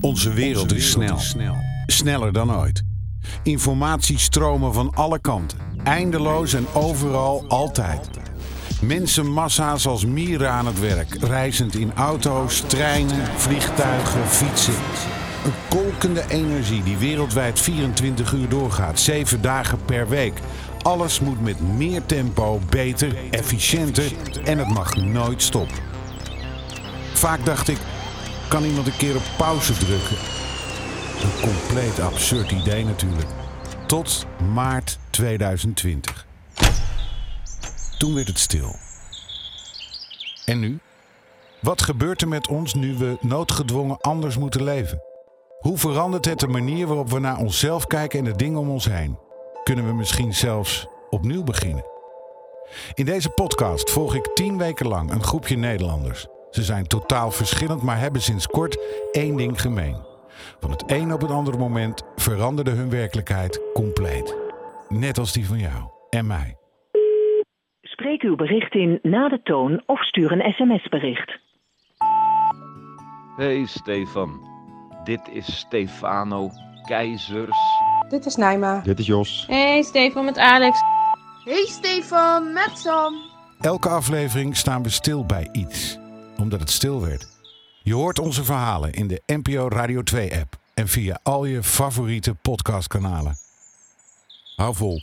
Onze wereld is snel. Sneller dan ooit. Informatiestromen van alle kanten. Eindeloos en overal altijd. Mensenmassa's als mieren aan het werk. Reizend in auto's, treinen, vliegtuigen, fietsen. Een kolkende energie die wereldwijd 24 uur doorgaat. 7 dagen per week. Alles moet met meer tempo, beter, efficiënter en het mag nooit stoppen. Vaak dacht ik, kan iemand een keer op pauze drukken? Een compleet absurd idee natuurlijk. Tot maart 2020. Toen werd het stil. En nu? Wat gebeurt er met ons nu we noodgedwongen anders moeten leven? Hoe verandert het de manier waarop we naar onszelf kijken en de dingen om ons heen? Kunnen we misschien zelfs opnieuw beginnen? In deze podcast volg ik tien weken lang een groepje Nederlanders. Ze zijn totaal verschillend, maar hebben sinds kort één ding gemeen. Van het een op het andere moment veranderde hun werkelijkheid compleet. Net als die van jou en mij. Spreek uw bericht in na de toon of stuur een sms-bericht. Hey Stefan, dit is Stefano Keizers. Dit is Naima. Dit is Jos. Hey Stefan met Alex. Hey Stefan, met Sam. Elke aflevering staan we stil bij iets, omdat het stil werd. Je hoort onze verhalen in de NPO Radio 2-app en via al je favoriete podcastkanalen. Hou vol.